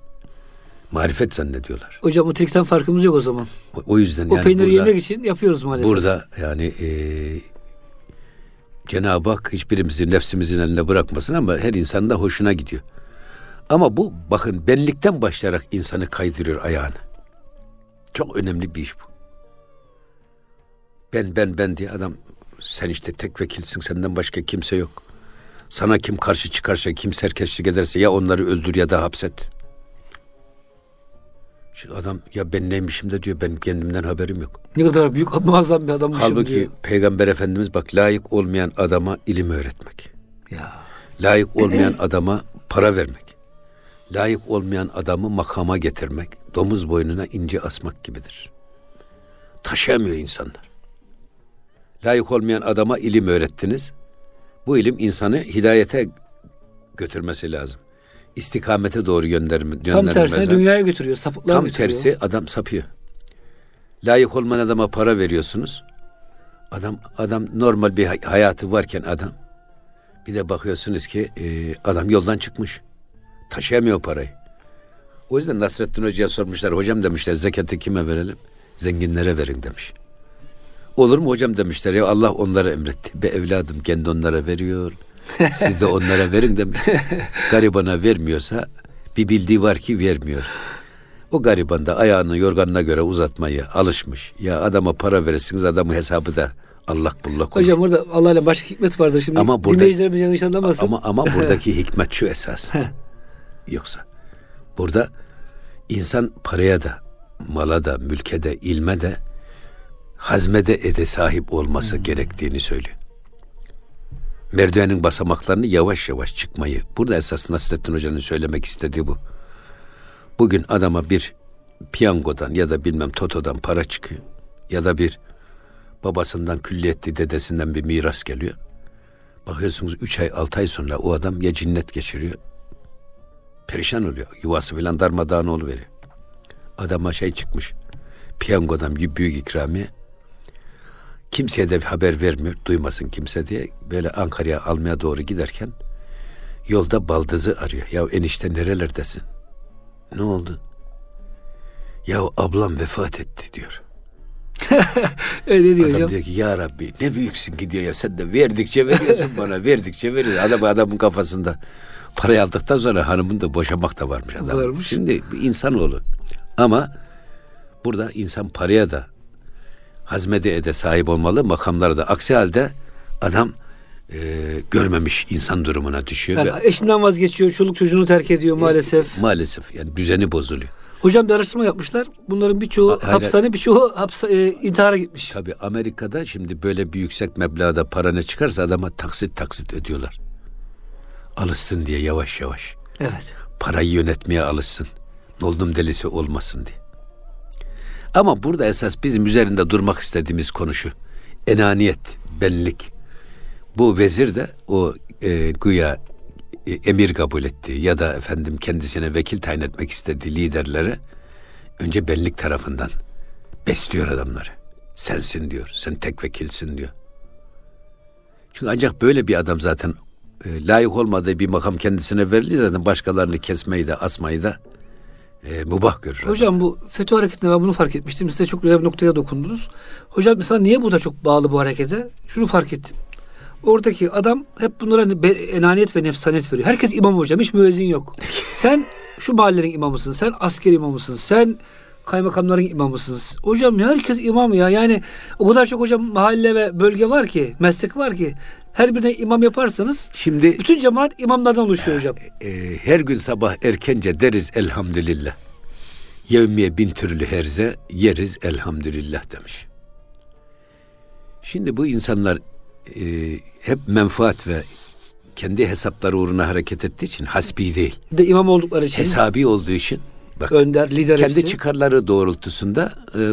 Speaker 2: marifet zannediyorlar.
Speaker 1: hocam o farkımız yok o zaman.
Speaker 2: O, o yüzden
Speaker 1: O
Speaker 2: yani
Speaker 1: peyniri
Speaker 2: burada,
Speaker 1: yemek için yapıyoruz maalesef.
Speaker 2: burada yani e, Cenab-ı Hak hiçbirimizi nefsimizin eline bırakmasın ama her insanın da hoşuna gidiyor. Ama bu bakın benlikten başlayarak insanı kaydırıyor ayağını. Çok önemli bir iş bu. Ben ben ben diye adam sen işte tek vekilsin senden başka kimse yok. Sana kim karşı çıkarsa kim serkeşlik ederse ya onları öldür ya da hapset. Şimdi adam ya ben neymişim de diyor ben kendimden haberim yok.
Speaker 1: Ne kadar büyük muazzam bir adammışım
Speaker 2: Halbuki
Speaker 1: diyor.
Speaker 2: Peygamber Efendimiz bak layık olmayan adama ilim öğretmek.
Speaker 1: Ya.
Speaker 2: Layık olmayan adama para vermek. Layık olmayan adamı makama getirmek. Domuz boynuna ince asmak gibidir. Taşıyamıyor insanlar. Layık olmayan adama ilim öğrettiniz. Bu ilim insanı hidayete götürmesi lazım. İstikamete doğru gönderme,
Speaker 1: Tam tersine dünyaya götürüyor. Sapıklığa
Speaker 2: Tam
Speaker 1: götürüyor.
Speaker 2: tersi adam sapıyor. Layık olmayan adama para veriyorsunuz. Adam adam normal bir hay- hayatı varken adam bir de bakıyorsunuz ki e, adam yoldan çıkmış. Taşıyamıyor parayı. O yüzden Nasrettin Hoca'ya sormuşlar. Hocam demişler zekatı kime verelim? Zenginlere verin demiş. Olur mu hocam demişler ya Allah onlara emretti. Be evladım kendi onlara veriyor. Siz de onlara verin demiş. Garibana vermiyorsa bir bildiği var ki vermiyor. O gariban da ayağını yorganına göre uzatmayı alışmış. Ya adama para verirsiniz adamın hesabı da allak bullak olur.
Speaker 1: Hocam orada Allah ile başka hikmet vardır. Şimdi
Speaker 2: Ama burada-
Speaker 1: dinleyicilerimiz yanlış anlamasın.
Speaker 2: Ama ama buradaki hikmet şu esas. Yoksa burada insan paraya da, mala da, mülke de, ilme de hazmede ede sahip olması gerektiğini söylüyor. Merdivenin basamaklarını yavaş yavaş çıkmayı. Burada esas Nasrettin Hoca'nın söylemek istediği bu. Bugün adama bir piyangodan ya da bilmem totodan para çıkıyor. Ya da bir babasından külliyetli dedesinden bir miras geliyor. Bakıyorsunuz 3 ay 6 ay sonra o adam ya cinnet geçiriyor. Perişan oluyor. Yuvası filan darmadağın oluveriyor. Adama şey çıkmış. Piyangodan bir büyük ikramiye. Kimseye de haber vermiyor. Duymasın kimse diye. Böyle Ankara'ya almaya doğru giderken yolda baldızı arıyor. Ya enişte nerelerdesin? Ne oldu? Ya ablam vefat etti diyor.
Speaker 1: Öyle diyor
Speaker 2: Adam
Speaker 1: hocam.
Speaker 2: diyor ki ya Rabbi ne büyüksün ki diyor ya sen de verdikçe veriyorsun bana verdikçe veriyorsun. Adam adamın kafasında parayı aldıktan sonra hanımın da boşamak da varmış adam.
Speaker 1: Varmış.
Speaker 2: Şimdi insanoğlu ama burada insan paraya da hazmede ede sahip olmalı makamlara da. Aksi halde adam e, görmemiş insan durumuna düşüyor.
Speaker 1: Yani
Speaker 2: ve
Speaker 1: eşinden vazgeçiyor, çoluk çocuğunu terk ediyor maalesef.
Speaker 2: maalesef yani düzeni bozuluyor.
Speaker 1: Hocam bir araştırma yapmışlar. Bunların birçoğu
Speaker 2: A-
Speaker 1: hapishane, birçoğu hapsa, e, intihara gitmiş.
Speaker 2: Tabii Amerika'da şimdi böyle bir yüksek meblağda para ne çıkarsa adama taksit taksit ödüyorlar. Alışsın diye yavaş yavaş.
Speaker 1: Evet.
Speaker 2: Parayı yönetmeye alışsın. Oldum delisi olmasın diye. Ama burada esas bizim üzerinde durmak istediğimiz konu şu. Enaniyet, benlik. Bu vezir de o e, güya e, emir kabul ettiği ya da efendim kendisine vekil tayin etmek istediği liderlere önce benlik tarafından besliyor adamları. Sensin diyor. Sen tek vekilsin diyor. Çünkü ancak böyle bir adam zaten e, layık olmadığı bir makam kendisine verilir zaten başkalarını kesmeyi de asmayı da e, mubah görür.
Speaker 1: Hocam bu FETÖ hareketinde ben bunu fark etmiştim. Siz de çok güzel bir noktaya dokundunuz. Hocam mesela niye bu da çok bağlı bu harekete? Şunu fark ettim. Oradaki adam hep bunlara hani enaniyet ve nefsaniyet veriyor. Herkes imam hocam. Hiç müezzin yok. Sen şu mahallenin imamısın. Sen asker imamısın. Sen kaymakamların imamısın. Hocam ya herkes imam ya. Yani o kadar çok hocam mahalle ve bölge var ki, meslek var ki. Her birine imam yaparsanız
Speaker 2: Şimdi
Speaker 1: bütün cemaat imamlardan oluşuyor hocam.
Speaker 2: e, her gün sabah erkence deriz elhamdülillah. Yevmiye bin türlü herze yeriz elhamdülillah demiş. Şimdi bu insanlar e, hep menfaat ve kendi hesapları uğruna hareket ettiği için hasbi değil.
Speaker 1: De imam oldukları için
Speaker 2: Hesabi olduğu için bak
Speaker 1: önder, lider
Speaker 2: kendi
Speaker 1: hepsi.
Speaker 2: çıkarları doğrultusunda e,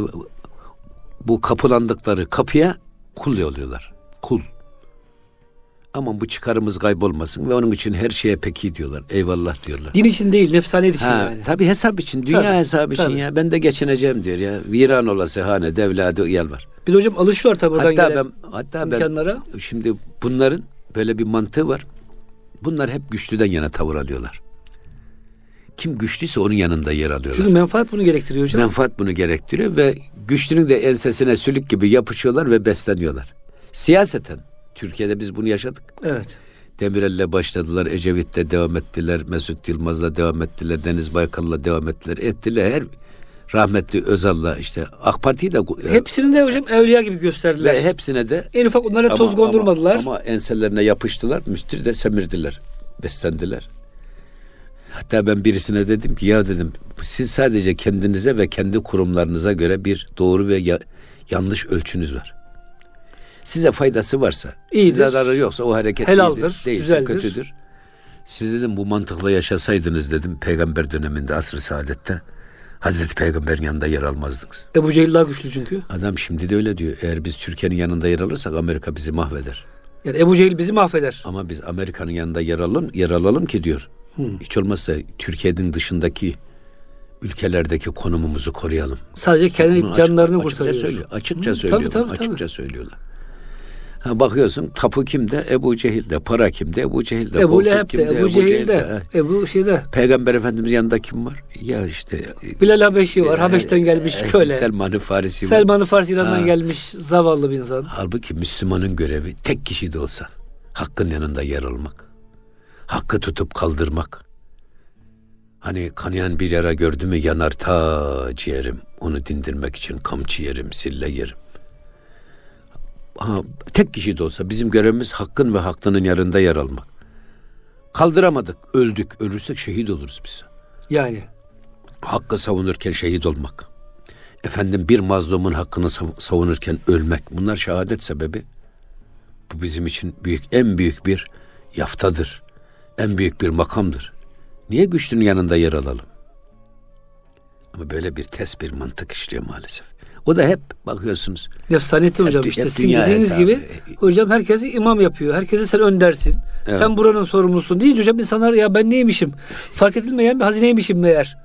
Speaker 2: bu kapılandıkları kapıya kul oluyorlar. Kul. Aman bu çıkarımız kaybolmasın ve onun için her şeye peki diyorlar. Eyvallah diyorlar.
Speaker 1: Din için değil, nefsaniyet için
Speaker 2: Ha,
Speaker 1: yani.
Speaker 2: Tabii hesap için, dünya
Speaker 1: Tabii,
Speaker 2: hesabı için
Speaker 1: tabii.
Speaker 2: ya. Ben de geçineceğim diyor ya. Viran olası hane, devladı yel var.
Speaker 1: Bir de hocam alışıyor tabii buradan
Speaker 2: Hatta
Speaker 1: gelen
Speaker 2: ben hatta
Speaker 1: imkanlara.
Speaker 2: ben şimdi bunların böyle bir mantığı var. Bunlar hep güçlüden yana tavır alıyorlar. Kim güçlüyse onun yanında yer alıyorlar.
Speaker 1: Çünkü menfaat bunu gerektiriyor hocam.
Speaker 2: Menfaat bunu gerektiriyor ve güçlünün de ensesine sülük gibi yapışıyorlar ve besleniyorlar. Siyaseten Türkiye'de biz bunu yaşadık.
Speaker 1: Evet.
Speaker 2: Demirel'le başladılar, Ecevit'le devam ettiler, Mesut Yılmaz'la devam ettiler, Deniz Baykal'la devam ettiler, ettiler. Her rahmetli Özal'la işte AK Parti'yi de
Speaker 1: Hepsini de hocam evliya gibi gösterdiler.
Speaker 2: ve hepsine de
Speaker 1: En ufak onlara toz gondurmadılar.
Speaker 2: Ama, ama enselerine yapıştılar, müstür de semirdiler, beslendiler. Hatta ben birisine dedim ki ya dedim siz sadece kendinize ve kendi kurumlarınıza göre bir doğru ve ya- yanlış ölçünüz var. Size faydası varsa,
Speaker 1: İyidir.
Speaker 2: size zararı yoksa o hareket
Speaker 1: Helaldir,
Speaker 2: iyidir, değilse
Speaker 1: güzeldir.
Speaker 2: kötüdür. Siz dedim bu mantıkla yaşasaydınız dedim peygamber döneminde asr-ı saadette Hazreti Peygamber'in yanında yer almazdınız.
Speaker 1: Ebu Cehil daha güçlü çünkü.
Speaker 2: Adam şimdi de öyle diyor. Eğer biz Türkiye'nin yanında yer alırsak Amerika bizi mahveder.
Speaker 1: Yani Ebu Cehil bizi mahveder.
Speaker 2: Ama biz Amerika'nın yanında yer alalım, yer alalım ki diyor. Hiç olmazsa Türkiye'nin dışındaki ülkelerdeki konumumuzu koruyalım.
Speaker 1: Sadece kendi
Speaker 2: Bunu
Speaker 1: canlarını
Speaker 2: açık- açıkça
Speaker 1: kurtarıyor.
Speaker 2: söylüyor. Açıkça
Speaker 1: Hı,
Speaker 2: söylüyorlar.
Speaker 1: tabii, tabii,
Speaker 2: açıkça
Speaker 1: tabii.
Speaker 2: söylüyorlar. Ha bakıyorsun tapu kimde? Ebu Cehil'de. Para kimde? Ebu Cehil'de.
Speaker 1: Ebu
Speaker 2: koltuk
Speaker 1: Leheb de,
Speaker 2: kimde?
Speaker 1: Ebu Cehil
Speaker 2: Cehil'de.
Speaker 1: de,
Speaker 2: Ha.
Speaker 1: Ebu şeyde.
Speaker 2: Peygamber Efendimiz yanında kim var? Ya işte e,
Speaker 1: Bilal Habeşi var. Habeş'ten gelmiş
Speaker 2: e,
Speaker 1: köle.
Speaker 2: Selman-ı Farisi var.
Speaker 1: Selman-ı Farsi İran'dan
Speaker 2: Ha.
Speaker 1: gelmiş zavallı bir insan.
Speaker 2: Halbuki Müslümanın görevi tek kişi de olsa hakkın yanında yer almak. Hakkı tutup kaldırmak. Hani kanayan bir yara gördü mü yanar ta ciğerim. Onu dindirmek için kamçı yerim, sille yerim. Ha, tek kişi de olsa bizim görevimiz hakkın ve haklının yanında yer almak. Kaldıramadık, öldük. Ölürsek şehit oluruz biz.
Speaker 1: Yani.
Speaker 2: Hakkı savunurken şehit olmak. Efendim bir mazlumun hakkını sav- savunurken ölmek. Bunlar şehadet sebebi. Bu bizim için büyük en büyük bir yaftadır. En büyük bir makamdır. Niye güçlünün yanında yer alalım? Ama böyle bir ters bir mantık işliyor maalesef. O da hep bakıyorsunuz.
Speaker 1: Nefsaniyeti hocam
Speaker 2: Hep-
Speaker 1: işte.
Speaker 2: hep
Speaker 1: Sizin dediğiniz
Speaker 2: hesabı.
Speaker 1: gibi hocam herkesi imam yapıyor. Herkese sen öndersin.
Speaker 2: Evet.
Speaker 1: Sen buranın sorumlusun. Deyince hocam insanlar ya ben neymişim? Fark edilmeyen bir hazineymişim meğer.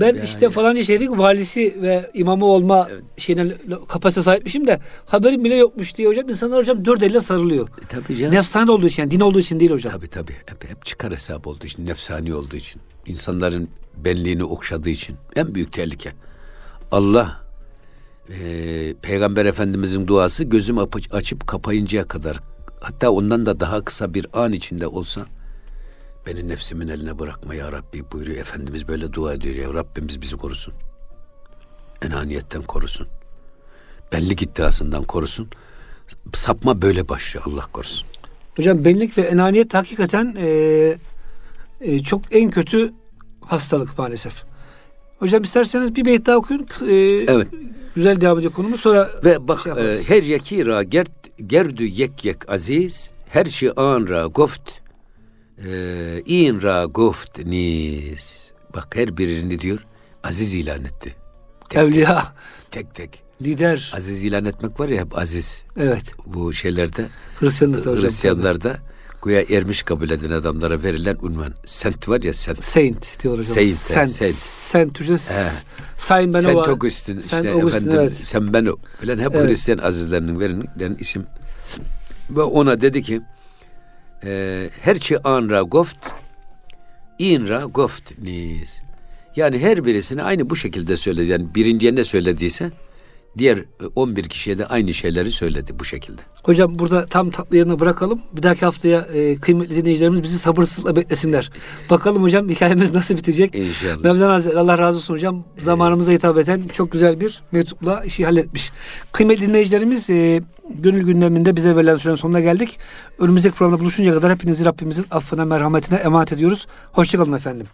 Speaker 1: Ben
Speaker 2: ya,
Speaker 1: işte falanca şehrin valisi ve imamı olma şeyine kapasite sahipmişim de haberim bile yokmuş diye hocam insanlar hocam dört elle sarılıyor.
Speaker 2: E, tabii canım.
Speaker 1: Nefsane olduğu için yani din olduğu için değil hocam.
Speaker 2: Tabii tabii. Hep, hep çıkar hesap olduğu için, nefsani olduğu için. insanların benliğini okşadığı için. En büyük tehlike. Allah e, Peygamber Efendimizin duası gözüm apı- açıp kapayıncaya kadar hatta ondan da daha kısa bir an içinde olsa beni nefsimin eline bırakma ya Rabbi buyuruyor. Efendimiz böyle dua ediyor ya Rabbimiz bizi korusun. Enaniyetten korusun. Benlik iddiasından korusun. Sapma böyle başlıyor Allah korusun.
Speaker 1: Hocam benlik ve enaniyet hakikaten e, e, çok en kötü hastalık maalesef. Hocam isterseniz bir beyt daha okuyun. E,
Speaker 2: Evet.
Speaker 1: Güzel devam ediyor konumuz. Sonra
Speaker 2: Ve bak
Speaker 1: şey yaparız.
Speaker 2: e, her yekira ger, gerdü yek yek aziz her şey an ra goft e, in ra goft nis. Bak her birini diyor aziz ilan etti. Tek
Speaker 1: evliya,
Speaker 2: tek tek.
Speaker 1: lider.
Speaker 2: Aziz ilan etmek var ya hep aziz.
Speaker 1: Evet.
Speaker 2: Bu şeylerde
Speaker 1: Hristiyanlıkta hocam.
Speaker 2: Hristiyanlarda güya ermiş kabul eden adamlara verilen unvan. Sent var ya sent.
Speaker 1: Saint diyor hocam.
Speaker 2: Saint,
Speaker 1: Saint.
Speaker 2: saint.
Speaker 1: Saint.
Speaker 2: He.
Speaker 1: Saint ben
Speaker 2: Sen
Speaker 1: o.
Speaker 2: Augustin
Speaker 1: Saint
Speaker 2: işte
Speaker 1: Augustin,
Speaker 2: efendim
Speaker 1: evet.
Speaker 2: sen ben o filan hep
Speaker 1: Evet.
Speaker 2: Hristiyan azizlerinin verilen isim. Ve ona dedi ki e, her şey anra goft inra goft niz. Yani her birisine aynı bu şekilde söyledi. Yani birinciye ne söylediyse diğer e, 11 kişiye de aynı şeyleri söyledi bu şekilde.
Speaker 1: Hocam burada tam tatlı yerine bırakalım. Bir dahaki haftaya e, kıymetli dinleyicilerimiz bizi sabırsızlıkla beklesinler. Bakalım hocam hikayemiz nasıl bitecek.
Speaker 2: İnşallah.
Speaker 1: Mevlana Hazretleri Allah razı olsun hocam. Zamanımıza hitap eden çok güzel bir mektupla işi halletmiş. Kıymetli dinleyicilerimiz e, gönül gündeminde bize verilen sürenin sonuna geldik. Önümüzdeki programda buluşuncaya kadar hepinizi Rabbimizin affına merhametine emanet ediyoruz. Hoşçakalın efendim.